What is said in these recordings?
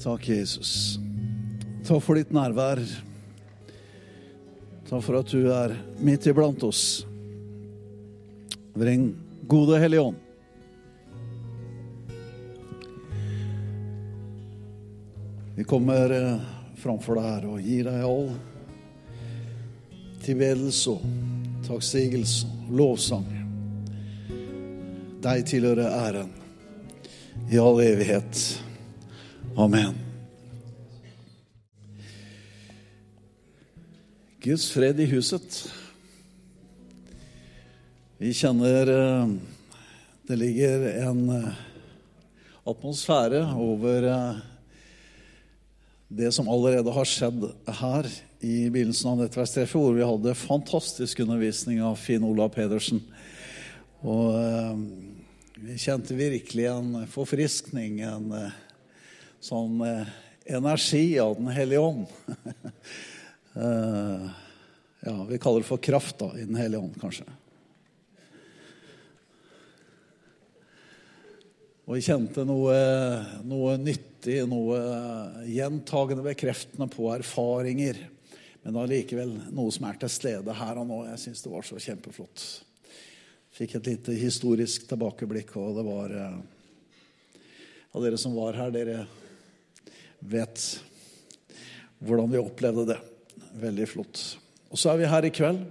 Takk, Jesus. Takk for ditt nærvær. Takk for at du er midt iblant oss. Vring gode Hellige Ånd. Vi kommer eh, framfor deg her og gir deg all tilbedelse og takksigelse og lovsang. Deg tilhører æren i all evighet. Amen. Guds fred i huset. Vi kjenner eh, det ligger en eh, atmosfære over eh, det som allerede har skjedd her i begynnelsen av nettverkstreffet, hvor vi hadde fantastisk undervisning av Finn Olav Pedersen. Og vi kjente virkelig en forfriskning, en sånn energi av Den hellige ånd. ja, vi kaller det for kraft da, i Den hellige ånd, kanskje. Og jeg kjente noe, noe nyttig, noe gjentagende bekreftende på erfaringer. Men allikevel noe som er til stede her og nå. Jeg syns det var så kjempeflott. Fikk et lite historisk tilbakeblikk, og det var Av dere som var her, dere vet hvordan vi opplevde det. Veldig flott. Og så er vi her i kveld.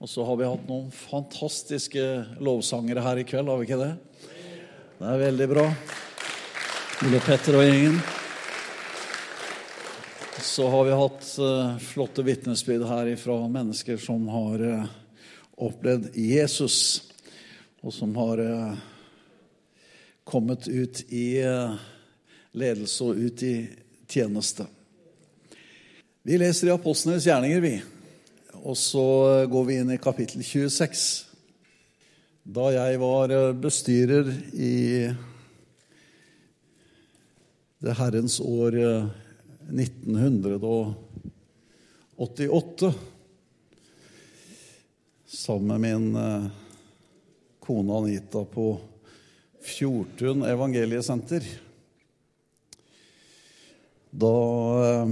Og så har vi hatt noen fantastiske lovsangere her i kveld, har vi ikke det? Det er veldig bra. Ole Petter og gjengen. Så har vi hatt uh, flotte vitnesbyrd her fra mennesker som har uh, opplevd Jesus, og som har uh, kommet ut i ledelse og ut i tjeneste. Vi leser i Apostlenes gjerninger, vi. Og så går vi inn i kapittel 26. Da jeg var bestyrer i det herrens år 1988 sammen med min kone Anita på Fjortun evangeliesenter. Da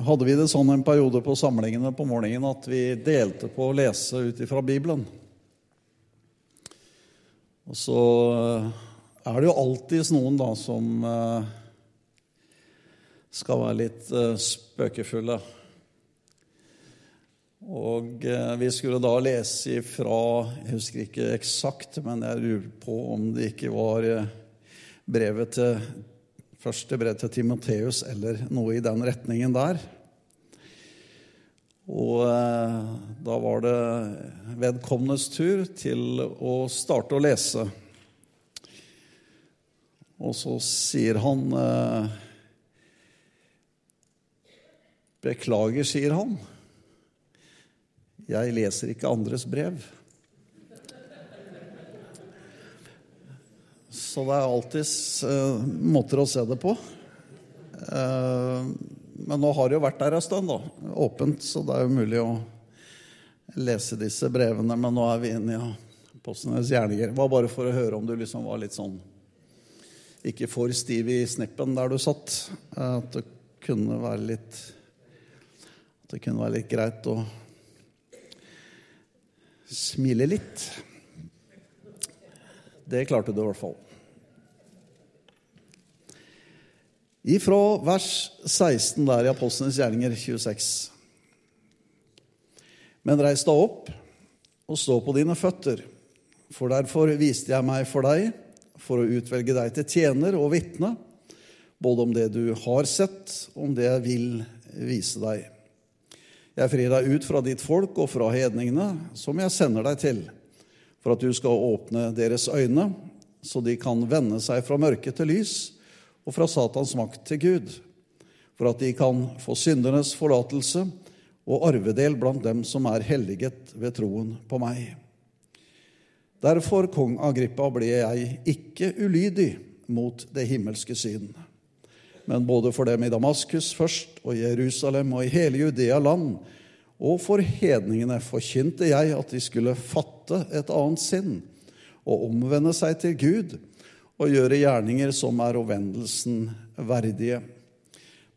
hadde vi det sånn en periode på samlingene på morgenen at vi delte på å lese ut ifra Bibelen. Og så er det jo alltids noen da som skal være litt spøkefulle. Og vi skulle da lese ifra Jeg husker ikke eksakt, men jeg lurer på om det ikke var brevet til første brev til Timoteus eller noe i den retningen der. Og da var det vedkommendes tur til å starte å lese. Og så sier han Beklager, sier han. Jeg leser ikke andres brev. Så det er alltids uh, måter å se det på. Uh, men nå har det jo vært der en stund, da. Åpent, så det er jo mulig å lese disse brevene. Men nå er vi inne i apostlenes gjerninger. Det var bare for å høre om du liksom var litt sånn Ikke for stiv i snippen der du satt. At det kunne være litt At det kunne være litt greit å smile litt. Det klarte du i hvert fall. Ifra vers 16 der i Apostlenes gjerninger 26. Men reis deg opp og stå på dine føtter, for derfor viste jeg meg for deg, for å utvelge deg til tjener og vitne, både om det du har sett, og om det jeg vil vise deg. Jeg frir deg ut fra ditt folk og fra hedningene, som jeg sender deg til, for at du skal åpne deres øyne, så de kan vende seg fra mørke til lys og fra Satans makt til Gud, for at de kan få syndernes forlatelse og arvedel blant dem som er helliget ved troen på meg. Derfor, kong Agrippa, ble jeg ikke ulydig mot det himmelske syn. Men både for dem i Damaskus først, og Jerusalem og i hele Judea land, og for hedningene forkynte jeg at de skulle fatte et annet sinn og omvende seg til Gud og gjøre gjerninger som er omvendelsen verdige.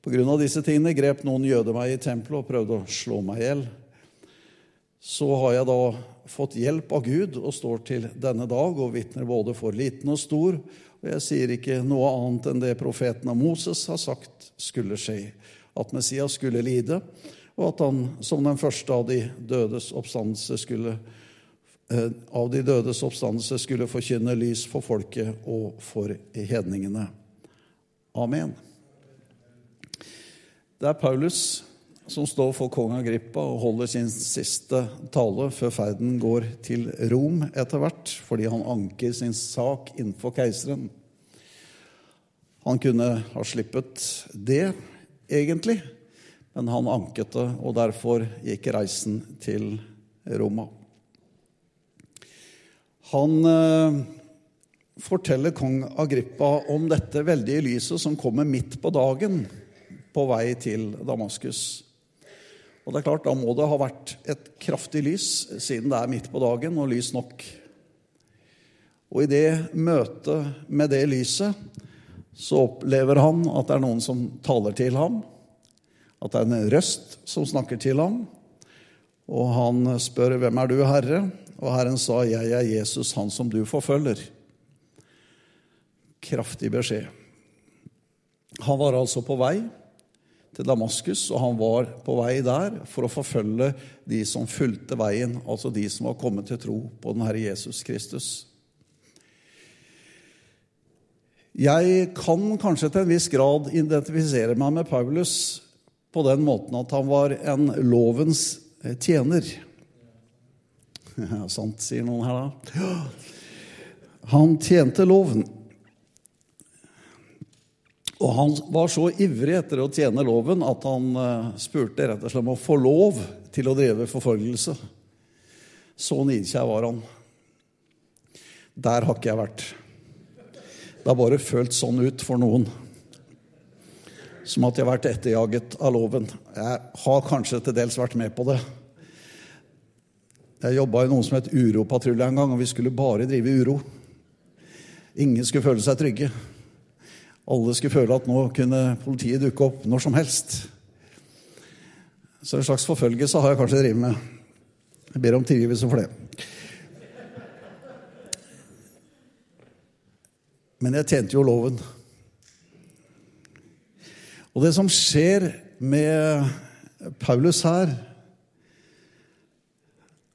På grunn av disse tingene grep noen jøder meg i tempelet og prøvde å slå meg i hjel. Så har jeg da fått hjelp av Gud og står til denne dag og vitner både for liten og stor. Og jeg sier ikke noe annet enn det profeten av Moses har sagt skulle skje. At Messias skulle lide, og at han som den første av de dødes oppstandelse skulle eh, av de dødes oppstandelse skulle forkynne lys for folket og for hedningene. Amen. Det er Paulus som står for kong Agrippa og holder sin siste tale før ferden går til Rom etter hvert, fordi han anker sin sak innenfor keiseren. Han kunne ha slippet det, egentlig, men han anket det, og derfor gikk reisen til Roma. Han eh, forteller kong Agrippa om dette veldige lyset som kommer midt på dagen på vei til Damaskus. Og det er klart, Da må det ha vært et kraftig lys, siden det er midt på dagen og lys nok. Og i det møtet med det lyset så opplever han at det er noen som taler til ham. At det er en røst som snakker til ham. Og han spør, 'Hvem er du, Herre?' Og Herren sa, 'Jeg er Jesus, han som du forfølger'. Kraftig beskjed. Han var altså på vei til Damaskus, og han var på vei der for å forfølge de som fulgte veien, altså de som var kommet til tro på den Herre Jesus Kristus. Jeg kan kanskje til en viss grad identifisere meg med Paulus på den måten at han var en lovens tjener. Ja, sant, sier noen her da. Han tjente loven. Og han var så ivrig etter å tjene loven at han uh, spurte rett og slett om å få lov til å drive forfølgelse. Så nidkjær var han. Der har ikke jeg vært. Det har bare følt sånn ut for noen. Som at jeg har vært etterjaget av loven. Jeg har kanskje til dels vært med på det. Jeg jobba i noe som het Uropatrulje en gang, og vi skulle bare drive uro. Ingen skulle føle seg trygge alle skulle føle at nå kunne politiet dukke opp når som helst. Så en slags forfølgelse har jeg kanskje drevet med. Jeg ber om tilgivelse for det. Men jeg tjente jo loven. Og det som skjer med Paulus her,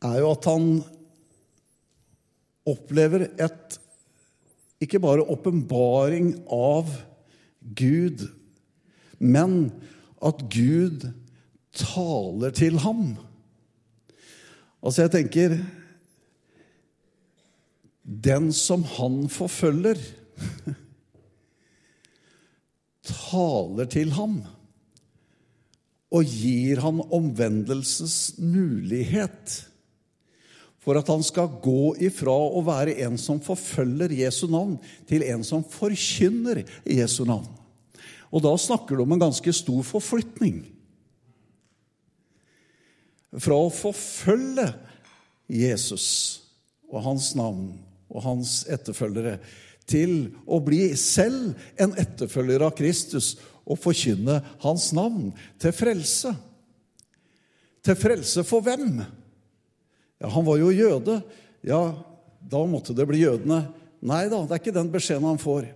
er jo at han opplever et ikke bare åpenbaring av Gud, men at Gud taler til ham. Altså, jeg tenker Den som han forfølger, taler til ham og gir ham omvendelsesmulighet for at han skal gå ifra å være en som forfølger Jesu navn, til en som forkynner Jesu navn. Og da snakker du om en ganske stor forflytning. Fra å forfølge Jesus og hans navn og hans etterfølgere til å bli selv en etterfølger av Kristus og forkynne hans navn til frelse. Til frelse for hvem? Ja, han var jo jøde. Ja, da måtte det bli jødene. Nei da, det er ikke den beskjeden han får.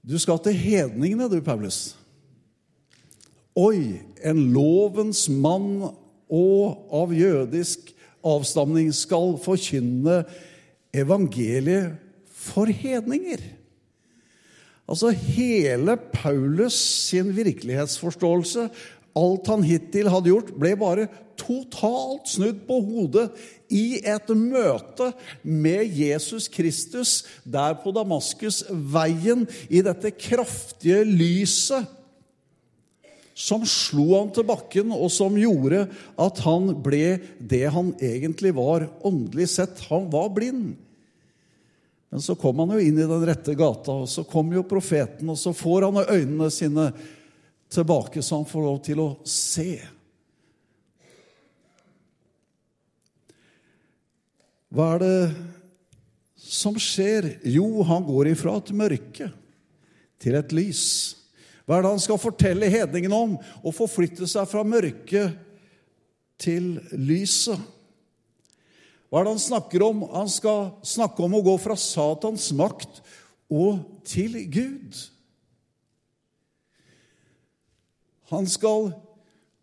Du skal til hedningene, du, Paulus. Oi, en lovens mann og av jødisk avstamning skal forkynne evangeliet for hedninger. Altså hele Paulus sin virkelighetsforståelse Alt han hittil hadde gjort, ble bare totalt snudd på hodet i et møte med Jesus Kristus der på Damaskusveien, i dette kraftige lyset som slo han til bakken, og som gjorde at han ble det han egentlig var åndelig sett. Han var blind. Men så kom han jo inn i den rette gata, og så kom jo profeten, og så får han øynene sine tilbake, så han får lov til å se. Hva er det som skjer? Jo, han går ifra et mørke til et lys. Hva er det han skal fortelle hedningene om? Å forflytte seg fra mørket til lyset. Hva er det han snakker om? Han skal snakke om å gå fra Satans makt og til Gud. Han skal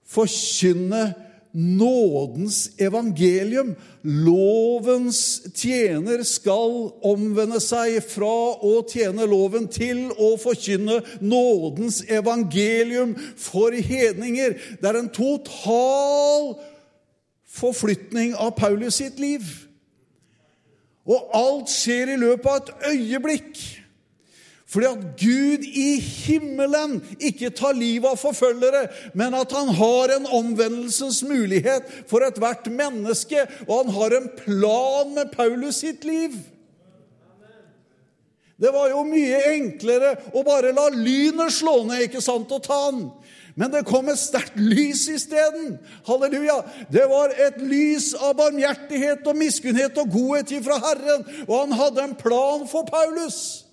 forkynne nådens evangelium. Lovens tjener skal omvende seg fra å tjene loven til å forkynne nådens evangelium for hedninger. Det er en total forflytning av Paulus sitt liv. Og alt skjer i løpet av et øyeblikk. Fordi at Gud i himmelen ikke tar livet av forfølgere, men at han har en omvendelsens mulighet for ethvert menneske, og han har en plan med Paulus sitt liv. Det var jo mye enklere å bare la lynet slå ned ikke sant, og ta han. Men det kom et sterkt lys isteden. Halleluja. Det var et lys av barmhjertighet og miskunnhet og godhet ifra Herren, og han hadde en plan for Paulus.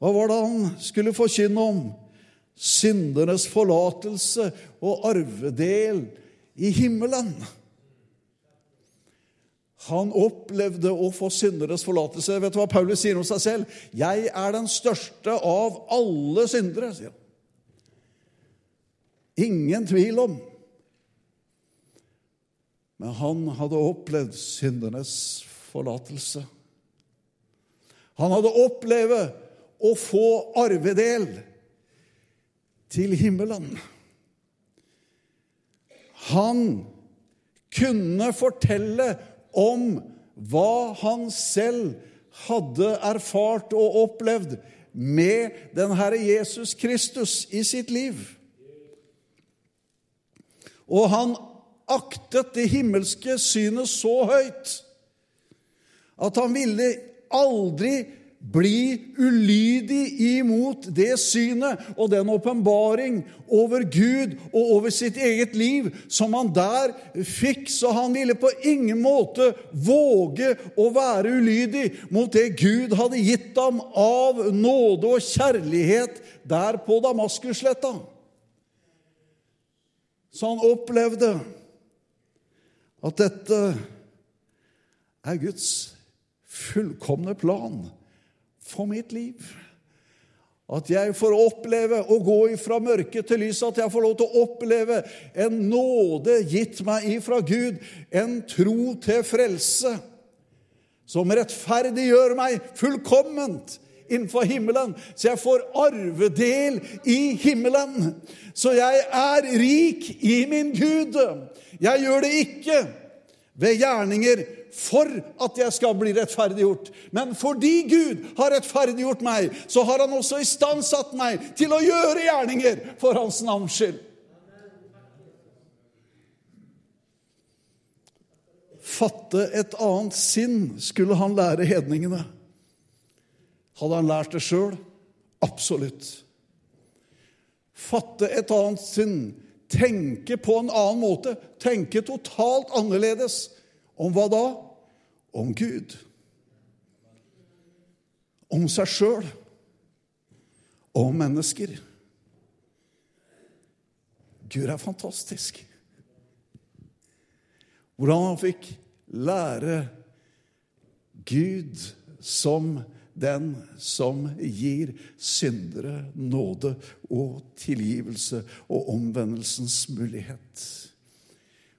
Hva var det han skulle forkynne om? Syndernes forlatelse og arvedel i himmelen. Han opplevde å få synderes forlatelse. Vet du hva Paulus sier om seg selv? 'Jeg er den største av alle syndere', sier han. Ingen tvil om. Men han hadde opplevd syndernes forlatelse. Han hadde opplevd å få arvedel til himmelen. Han kunne fortelle om hva han selv hadde erfart og opplevd med den Herre Jesus Kristus i sitt liv. Og han aktet det himmelske synet så høyt at han ville aldri bli ulydig imot det synet og den åpenbaring over Gud og over sitt eget liv som han der fikk. Så han ville på ingen måte våge å være ulydig mot det Gud hadde gitt ham av nåde og kjærlighet der på Damaskusletta. Så han opplevde at dette er Guds fullkomne plan for mitt liv. At jeg får oppleve å gå ifra mørke til lys, at jeg får lov til å oppleve en nåde gitt meg ifra Gud, en tro til frelse, som rettferdiggjør meg fullkomment innenfor himmelen, så jeg får arvedel i himmelen. Så jeg er rik i min Gud. Jeg gjør det ikke ved gjerninger for at jeg skal bli rettferdiggjort. Men fordi Gud har rettferdiggjort meg, så har han også istandsatt meg til å gjøre gjerninger for hans navns skyld. Fatte et annet sinn skulle han lære hedningene. Hadde han lært det sjøl? Absolutt. Fatte et annet sinn. Tenke på en annen måte. Tenke totalt annerledes. Om hva da? Om Gud. Om seg sjøl. Om mennesker. Gud er fantastisk. Hvordan han fikk lære Gud som den som gir syndere nåde og tilgivelse og omvendelsens mulighet.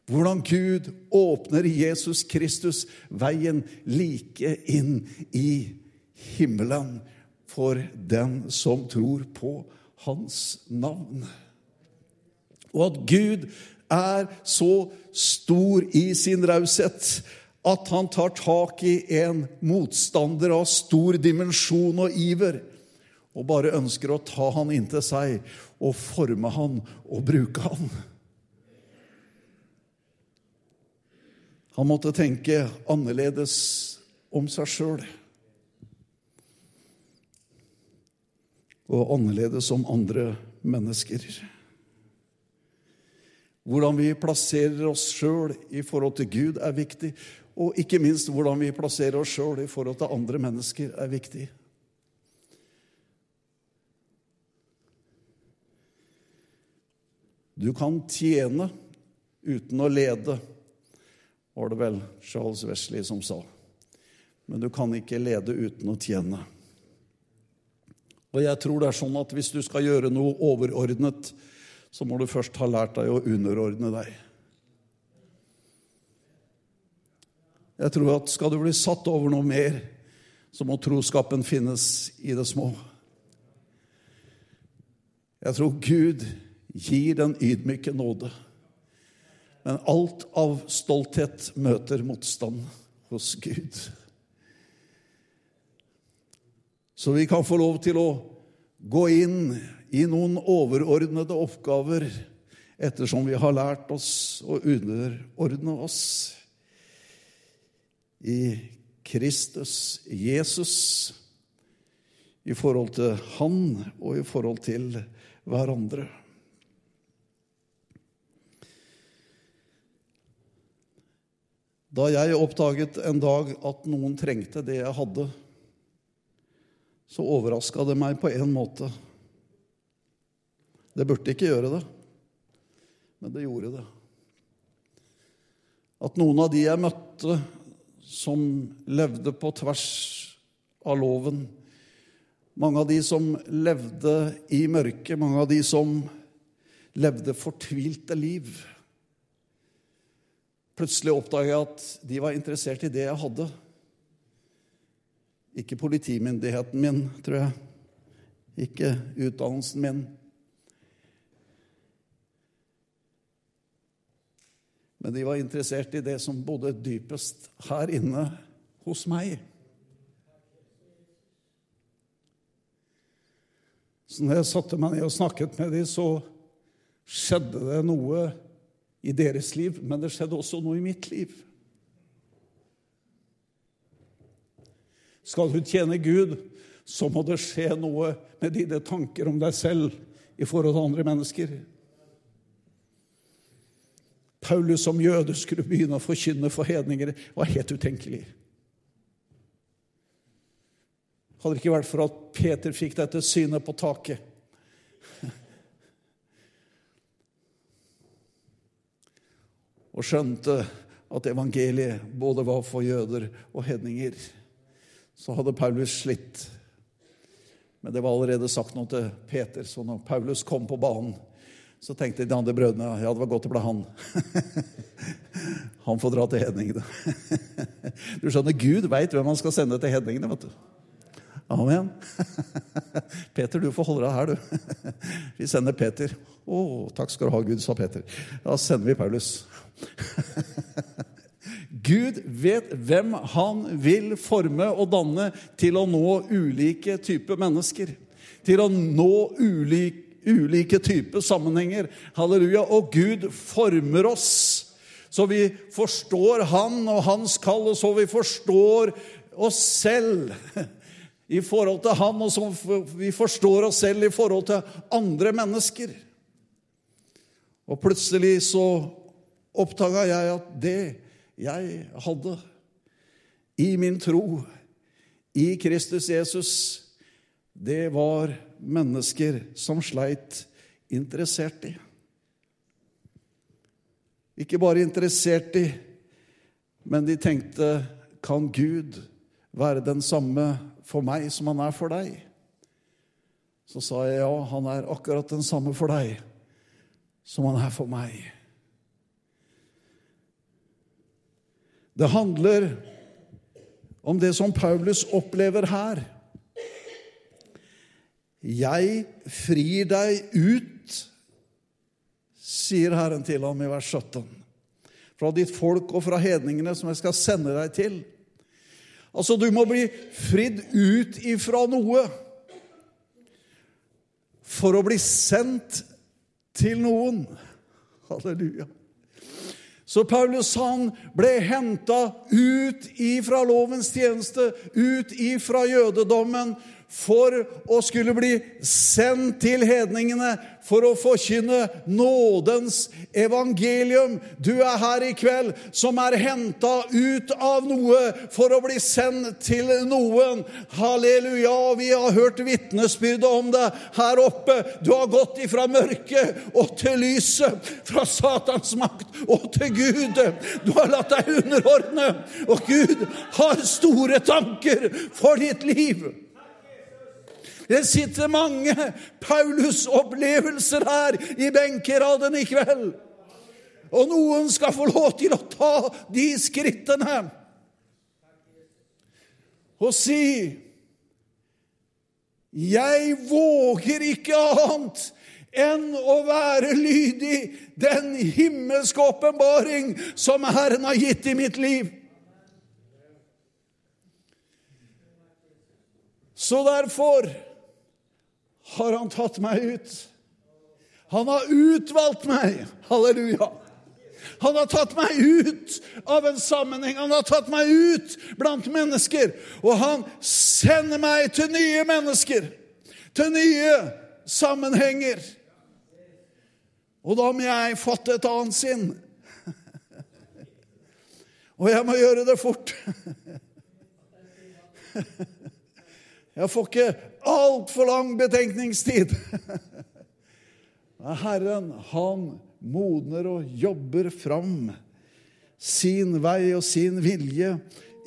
Hvordan Gud åpner Jesus Kristus veien like inn i himmelen for den som tror på hans navn. Og at Gud er så stor i sin raushet at han tar tak i en motstander av stor dimensjon og iver, og bare ønsker å ta han inntil seg og forme han og bruke han. Han måtte tenke annerledes om seg sjøl. Og annerledes om andre mennesker. Hvordan vi plasserer oss sjøl i forhold til Gud, er viktig. Og ikke minst hvordan vi plasserer oss sjøl i forhold til andre mennesker, er viktig. Du kan tjene uten å lede var det vel Charles Wesley som sa. Men du kan ikke lede uten å tjene. Og jeg tror det er sånn at hvis du skal gjøre noe overordnet, så må du først ha lært deg å underordne deg. Jeg tror at skal du bli satt over noe mer, så må troskapen finnes i det små. Jeg tror Gud gir den ydmyke nåde. Men alt av stolthet møter motstand hos Gud. Så vi kan få lov til å gå inn i noen overordnede oppgaver ettersom vi har lært oss å underordne oss i Kristus, Jesus, i forhold til Han og i forhold til hverandre. Da jeg oppdaget en dag at noen trengte det jeg hadde, så overraska det meg på en måte. Det burde ikke gjøre det, men det gjorde det. At noen av de jeg møtte som levde på tvers av loven, mange av de som levde i mørket, mange av de som levde fortvilte liv Plutselig oppdaga jeg at de var interessert i det jeg hadde. Ikke politimyndigheten min, tror jeg. Ikke utdannelsen min. Men de var interessert i det som bodde dypest her inne hos meg. Så når jeg satte meg ned og snakket med dem, så skjedde det noe i deres liv, men det skjedde også noe i mitt liv. Skal du tjene Gud, så må det skje noe med dine tanker om deg selv i forhold til andre mennesker. Paulus som jøde skulle begynne å forkynne for hedninger, var helt utenkelig. Hadde det ikke vært for at Peter fikk dette synet på taket. Og skjønte at evangeliet både var for jøder og hedninger så hadde Paulus slitt. Men det var allerede sagt noe til Peter, så når Paulus kom på banen, så tenkte de andre brødrene ja, det var godt det ble han. han får dra til hedningene. du skjønner, Gud veit hvem han skal sende til hedningene. vet du. Amen. Peter, du får holde deg her, du. Vi sender Peter. Å, takk skal du ha, Gud, sa Peter. Da sender vi Paulus. Gud vet hvem han vil forme og danne til å nå ulike typer mennesker. Til å nå ulike, ulike typer sammenhenger. Halleluja. Og Gud former oss så vi forstår Han og Hans kall, og så vi forstår oss selv i forhold til Han, og som vi forstår oss selv i forhold til andre mennesker. Og plutselig så oppdaga jeg at det jeg hadde i min tro i Kristus Jesus, det var mennesker som sleit interessert i. Ikke bare interessert i, men de tenkte kan Gud være den samme for meg som han er for deg? Så sa jeg ja, han er akkurat den samme for deg som han er for meg. Det handler om det som Paulus opplever her. Jeg frir deg ut, sier Herren til ham i vers 17, fra ditt folk og fra hedningene som jeg skal sende deg til. Altså, du må bli fridd ut ifra noe for å bli sendt til noen. Halleluja. Så Paulus han ble henta ut ifra lovens tjeneste, ut ifra jødedommen, for å skulle bli sendt til hedningene for å forkynne nådens evangelium. Du er her i kveld som er henta ut av noe for å bli sendt til noen. Halleluja. Vi har hørt vitnesbyrdet om det her oppe. Du har gått ifra mørket og til lyset, fra Satans makt og til Gud. Du har latt deg underordne, og Gud har store tanker for ditt liv. Det sitter mange Paulus-opplevelser her i benkeraden i kveld. Og noen skal få lov til å ta de skrittene og si Jeg våger ikke annet enn å være lydig den himmelske åpenbaring som Herren har gitt i mitt liv. Så derfor har han tatt meg ut. Han har utvalgt meg. Halleluja. Han har tatt meg ut av en sammenheng. Han har tatt meg ut blant mennesker. Og han sender meg til nye mennesker, til nye sammenhenger. Og da må jeg fatte et annet sinn. Og jeg må gjøre det fort. Jeg får ikke altfor lang betenkningstid. Herren, han modner og jobber fram sin vei og sin vilje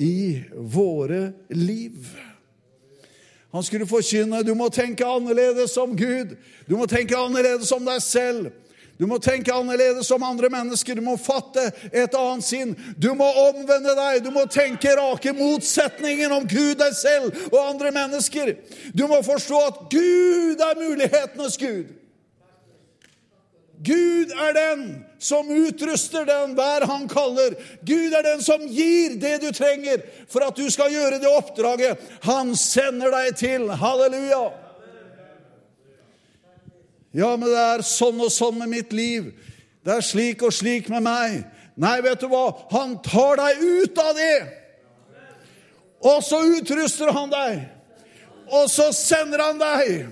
i våre liv. Han skulle forkynne du må tenke annerledes om Gud. Du må tenke annerledes om deg selv. Du må tenke annerledes om andre mennesker. Du må fatte et annet sinn. Du må omvende deg. Du må tenke rake motsetningen om Gud, deg selv og andre mennesker. Du må forstå at Gud er mulighetenes Gud. Gud er den som utruster den hver han kaller. Gud er den som gir det du trenger for at du skal gjøre det oppdraget han sender deg til. Halleluja! Ja, men det er sånn og sånn med mitt liv. Det er slik og slik med meg. Nei, vet du hva? Han tar deg ut av det. Og så utruster han deg. Og så sender han deg.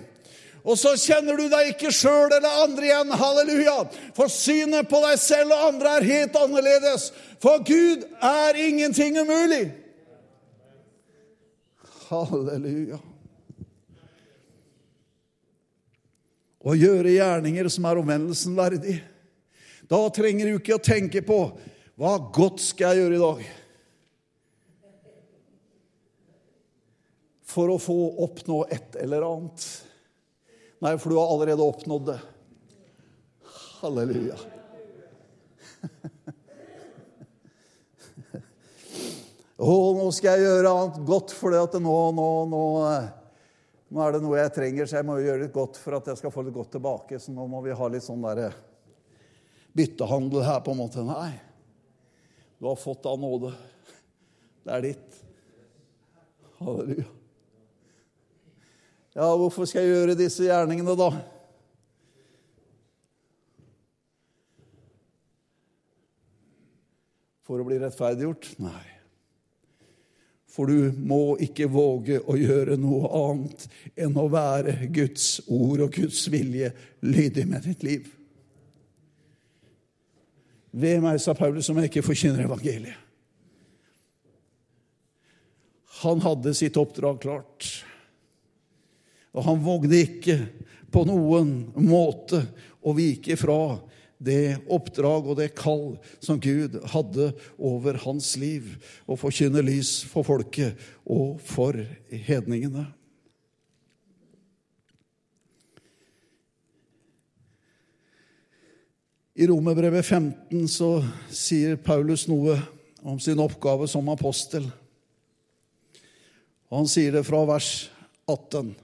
Og så kjenner du deg ikke sjøl eller andre igjen. Halleluja. For synet på deg selv og andre er helt annerledes. For Gud er ingenting umulig. Halleluja. Og gjøre gjerninger som er omvendelsen verdig. Da trenger du ikke å tenke på hva godt skal jeg gjøre i dag for å få oppnå et eller annet. Nei, for du har allerede oppnådd det. Halleluja. Å, nå skal jeg gjøre annet godt, for nå, nå, nå nå er det noe jeg trenger, så jeg må gjøre litt godt for at jeg skal få litt godt tilbake. Så nå må vi ha litt sånn der byttehandel her, på en måte. Nei. Du har fått av nåde. Det er ditt. Halleluja. Ja, hvorfor skal jeg gjøre disse gjerningene, da? For å bli rettferdiggjort? Nei. For du må ikke våge å gjøre noe annet enn å være Guds ord og Guds vilje lydig med ditt liv. Ved meg, sa Paulus, som jeg ikke forkynner evangeliet. Han hadde sitt oppdrag klart. Og han vågde ikke på noen måte å vike fra det oppdrag og det kall som Gud hadde over hans liv, å forkynne lys for folket og for hedningene. I Romerbrevet 15 så sier Paulus noe om sin oppgave som apostel. Og han sier det fra vers 18.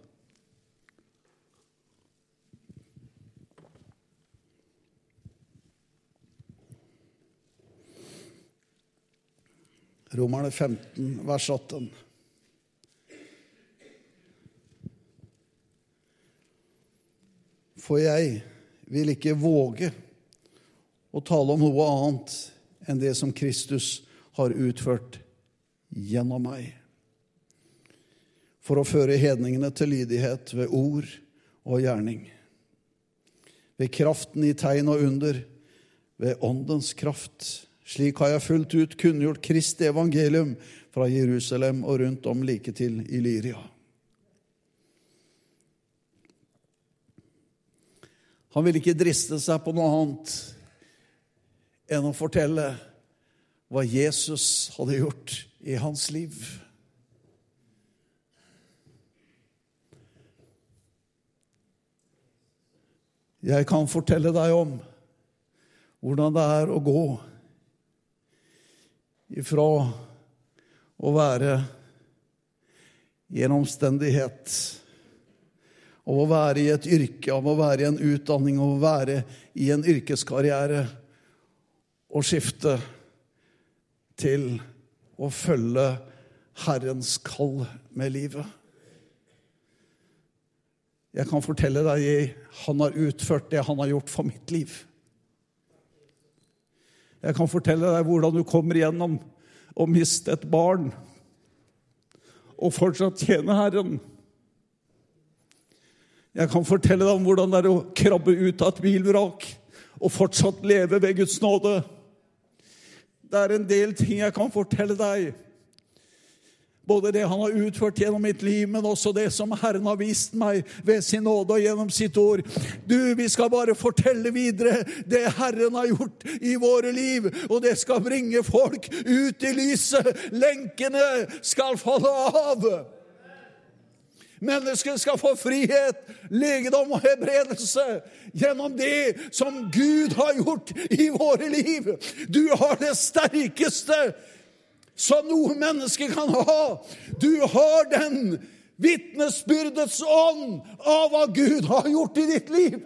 Romerne 15, vers 18. For jeg vil ikke våge å tale om noe annet enn det som Kristus har utført gjennom meg. for å føre hedningene til lydighet ved ord og gjerning. Ved kraften i tegn og under, ved åndens kraft. Slik har jeg fullt ut kunngjort Kristi evangelium fra Jerusalem og rundt om like til Illyria. Han ville ikke driste seg på noe annet enn å fortelle hva Jesus hadde gjort i hans liv. Jeg kan fortelle deg om hvordan det er å gå ifra å være i en omstendighet, av å være i et yrke, av å være i en utdanning, av å være i en yrkeskarriere, og skifte til å følge Herrens kall med livet. Jeg kan fortelle deg han har utført det han har gjort for mitt liv. Jeg kan fortelle deg hvordan du kommer igjennom å miste et barn og fortsatt tjene Herren. Jeg kan fortelle deg om hvordan det er å krabbe ut av et bilvrak og fortsatt leve ved Guds nåde. Det er en del ting jeg kan fortelle deg. Både det han har utført gjennom mitt liv, men også det som Herren har vist meg ved sin nåde og gjennom sitt ord. Du, vi skal bare fortelle videre det Herren har gjort i våre liv, og det skal bringe folk ut i lyset. Lenkene skal falle av. Mennesket skal få frihet, legedom og hebredelse gjennom det som Gud har gjort i våre liv. Du har det sterkeste som noe menneske kan ha. Du har den vitnesbyrdets ånd av hva Gud har gjort i ditt liv.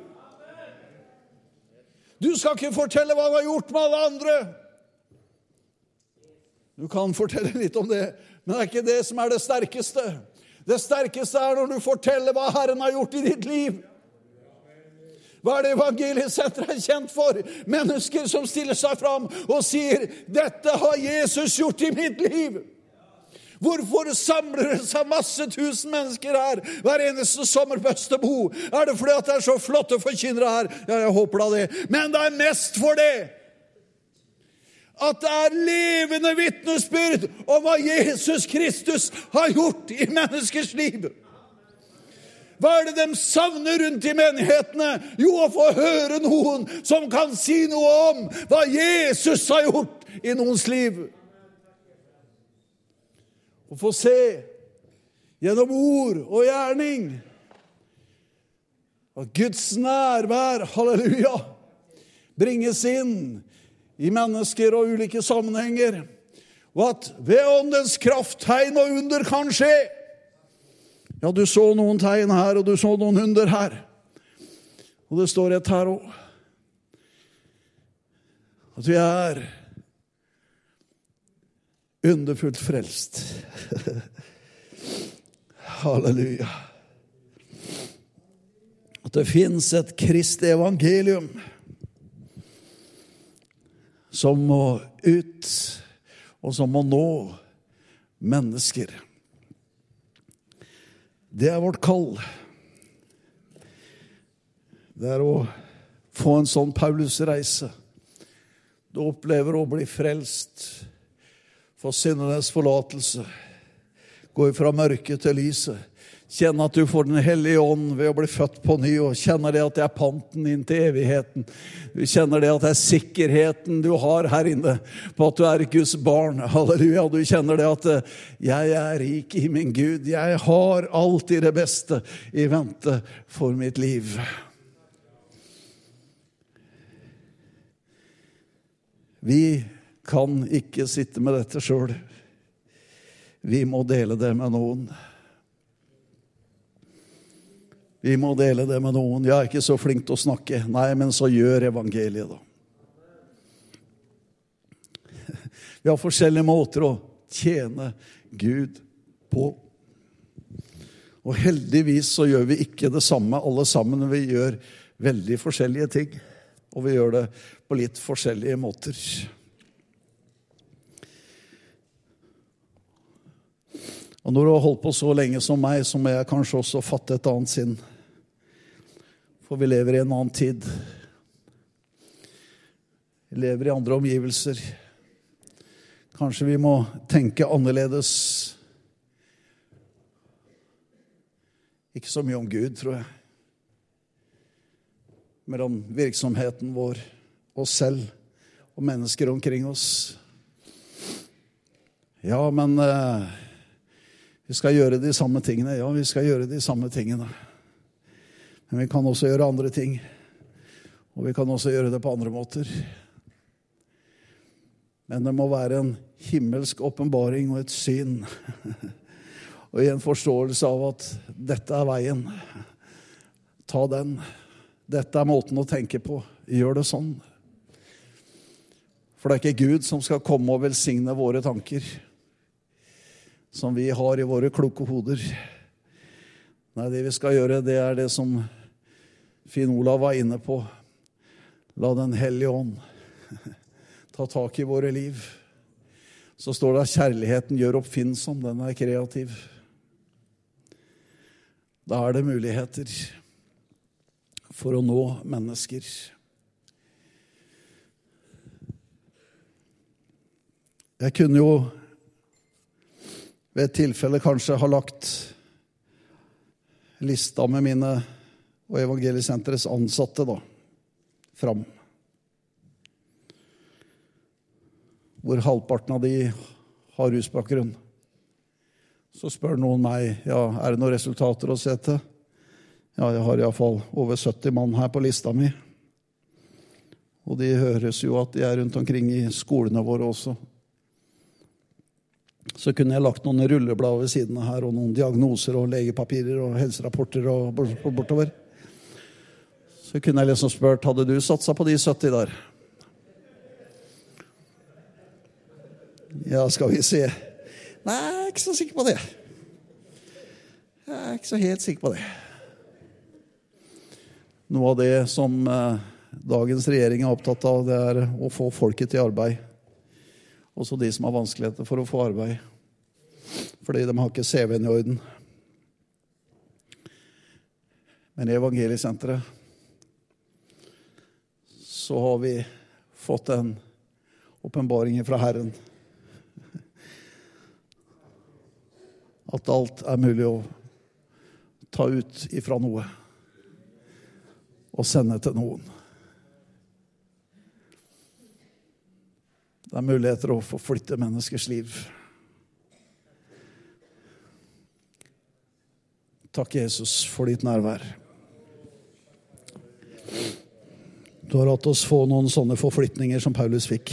Du skal ikke fortelle hva han har gjort med alle andre. Du kan fortelle litt om det, men det er ikke det som er det sterkeste. Det sterkeste er når du forteller hva Herren har gjort i ditt liv. Hva er det evangeliesenteret er kjent for? Mennesker som stiller seg fram og sier 'Dette har Jesus gjort i mitt liv'. Hvorfor samler det seg masse tusen mennesker her hver eneste sommer på Østebo? Er det fordi at det er så flotte forkynnere her? Ja, jeg håper da det. Men det er mest for det at det er levende vitnesbyrd om hva Jesus Kristus har gjort i menneskers liv. Hva er det de savner rundt i menighetene? Jo, å få høre noen som kan si noe om hva Jesus har gjort i noens liv. Å få se gjennom ord og gjerning at Guds nærvær, halleluja, bringes inn i mennesker og ulike sammenhenger. Og at ved åndens kraft tegn og under kan skje. Ja, du så noen tegn her, og du så noen hunder her. Og det står et her òg. At vi er underfullt frelst. Halleluja. At det fins et Kristi evangelium som må ut, og som må nå mennesker. Det er vårt kall. Det er å få en sånn Paulus-reise. Du opplever å bli frelst, få syndenes forlatelse, gå fra mørket til lyset. Kjenne at du får Den hellige ånd ved å bli født på ny, og kjenner det at det er panten inn til evigheten. Du kjenner det at det er sikkerheten du har her inne på at du er Guds barn. Halleluja. Du kjenner det at eh, 'jeg er rik i min Gud'. Jeg har alltid det beste i vente for mitt liv. Vi kan ikke sitte med dette sjøl. Vi må dele det med noen. Vi må dele det med noen. 'Jeg er ikke så flink til å snakke.' Nei, men så gjør evangeliet, da. Vi har forskjellige måter å tjene Gud på. Og heldigvis så gjør vi ikke det samme alle sammen. Vi gjør veldig forskjellige ting. Og vi gjør det på litt forskjellige måter. Og når du har holdt på så lenge som meg, så må jeg kanskje også fatte et annet sinn. For vi lever i en annen tid. Vi lever i andre omgivelser. Kanskje vi må tenke annerledes. Ikke så mye om Gud, tror jeg. Men om virksomheten vår, oss selv og mennesker omkring oss. Ja, men eh, vi skal gjøre de samme tingene. Ja, vi skal gjøre de samme tingene. Men vi kan også gjøre andre ting. Og vi kan også gjøre det på andre måter. Men det må være en himmelsk åpenbaring og et syn. og i en forståelse av at dette er veien. Ta den. Dette er måten å tenke på. Gjør det sånn. For det er ikke Gud som skal komme og velsigne våre tanker, som vi har i våre kloke hoder. Nei, det vi skal gjøre, det er det som Finn Olav var inne på. La Den hellige ånd ta tak i våre liv. Så står det at kjærligheten gjør oppfinnsom. Den er kreativ. Da er det muligheter for å nå mennesker. Jeg kunne jo ved et tilfelle kanskje ha lagt lista med mine og Evangeliesenterets ansatte da, fram. Hvor halvparten av de har rusbakgrunn. Så spør noen meg ja, er det noen resultater å se til. Ja, jeg har iallfall over 70 mann her på lista mi. Og de høres jo at de er rundt omkring i skolene våre også. Så kunne jeg lagt noen rulleblad ved siden av her, og noen diagnoser og legepapirer og helserapporter og bortover. Så kunne jeg liksom spurt hadde du satsa på de 70 der. Ja, skal vi se Nei, jeg er ikke så sikker på det. Jeg er ikke så helt sikker på det. Noe av det som eh, dagens regjering er opptatt av, det er å få folket til arbeid. Også de som har vanskeligheter for å få arbeid. Fordi de har ikke CV-en i orden. Men i Evangeliesenteret så har vi fått en åpenbaring fra Herren. At alt er mulig å ta ut ifra noe og sende til noen. Det er muligheter å forflytte menneskers liv. Takk, Jesus, for ditt nærvær. Du har hatt oss få noen sånne forflytninger som Paulus fikk.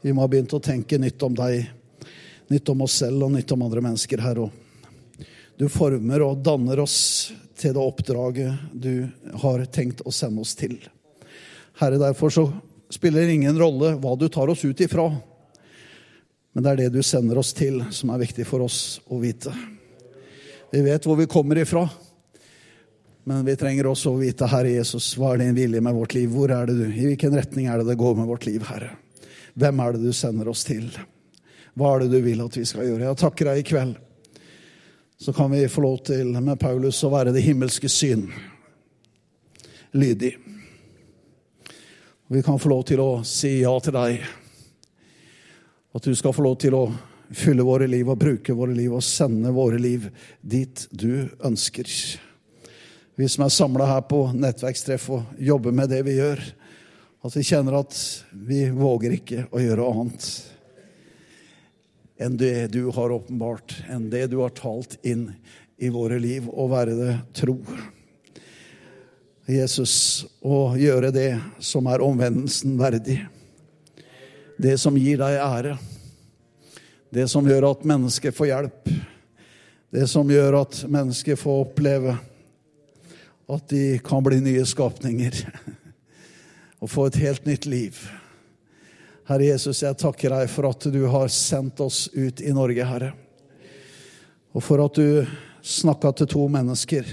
Vi må ha begynt å tenke nytt om deg, nytt om oss selv og nytt om andre mennesker her òg. Du former og danner oss til det oppdraget du har tenkt å sende oss til. Herre, derfor så spiller det ingen rolle hva du tar oss ut ifra. Men det er det du sender oss til, som er viktig for oss å vite. Vi vet hvor vi kommer ifra, men vi trenger også å vite, Herre Jesus, hva er din vilje med vårt liv? Hvor er det du? I hvilken retning er det det går med vårt liv, Herre? Hvem er det du sender oss til? Hva er det du vil at vi skal gjøre? Jeg takker deg i kveld. Så kan vi få lov til med Paulus å være det himmelske syn lydig. Vi kan få lov til å si ja til deg. At du skal få lov til å fylle våre liv og bruke våre liv og sende våre liv dit du ønsker. Vi som er samla her på nettverkstreff og jobber med det vi gjør, at vi kjenner at vi våger ikke å gjøre annet enn det du har åpenbart, enn det du har talt inn i våre liv, og være det tro. Jesus, å gjøre det som er omvendelsen verdig. Det som gir deg ære. Det som gjør at mennesker får hjelp. Det som gjør at mennesker får oppleve at de kan bli nye skapninger. Og få et helt nytt liv. Herre Jesus, jeg takker deg for at du har sendt oss ut i Norge, Herre. Og for at du snakka til to mennesker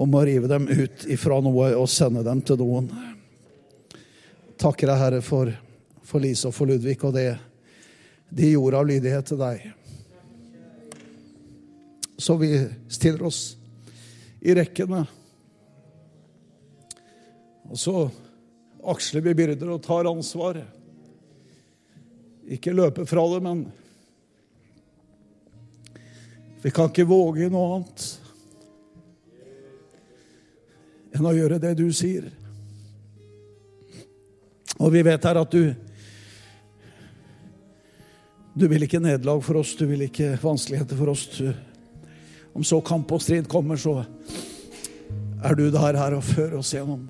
om å rive dem ut ifra noe og sende dem til noen. Takker deg, Herre, for, for Lise og for Ludvig og det de gjorde av lydighet til deg. så vi stiller oss i rekkene. Og så aksler vi byrder og tar ansvar. Ikke løpe fra det, men vi kan ikke våge noe annet enn å gjøre det du sier. Og vi vet her at du Du vil ikke nederlag for oss, du vil ikke vanskeligheter for oss. Du, om så kamp og strid kommer, så er du der her og fører oss gjennom.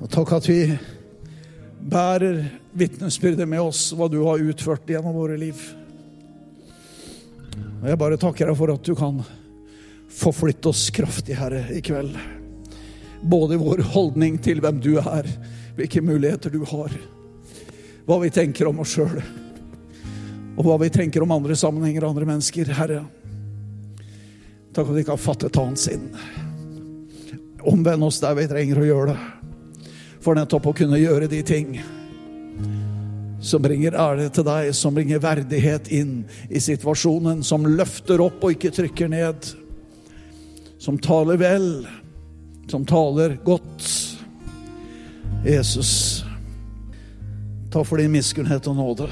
Og takk at vi bærer vitnesbyrdet med oss, hva du har utført gjennom våre liv. Og jeg bare takker deg for at du kan forflytte oss kraftig, Herre, i kveld. Både i vår holdning til hvem du er, hvilke muligheter du har, hva vi tenker om oss sjøl, og hva vi tenker om andre sammenhenger og andre mennesker, Herre. Takk at vi ikke har fattet hans inn. Omvend oss der vi trenger å gjøre det. For nettopp å kunne gjøre de ting som bringer ære til deg, som bringer verdighet inn i situasjonen, som løfter opp og ikke trykker ned, som taler vel, som taler godt. Jesus, ta for din miskunnhet og nåde.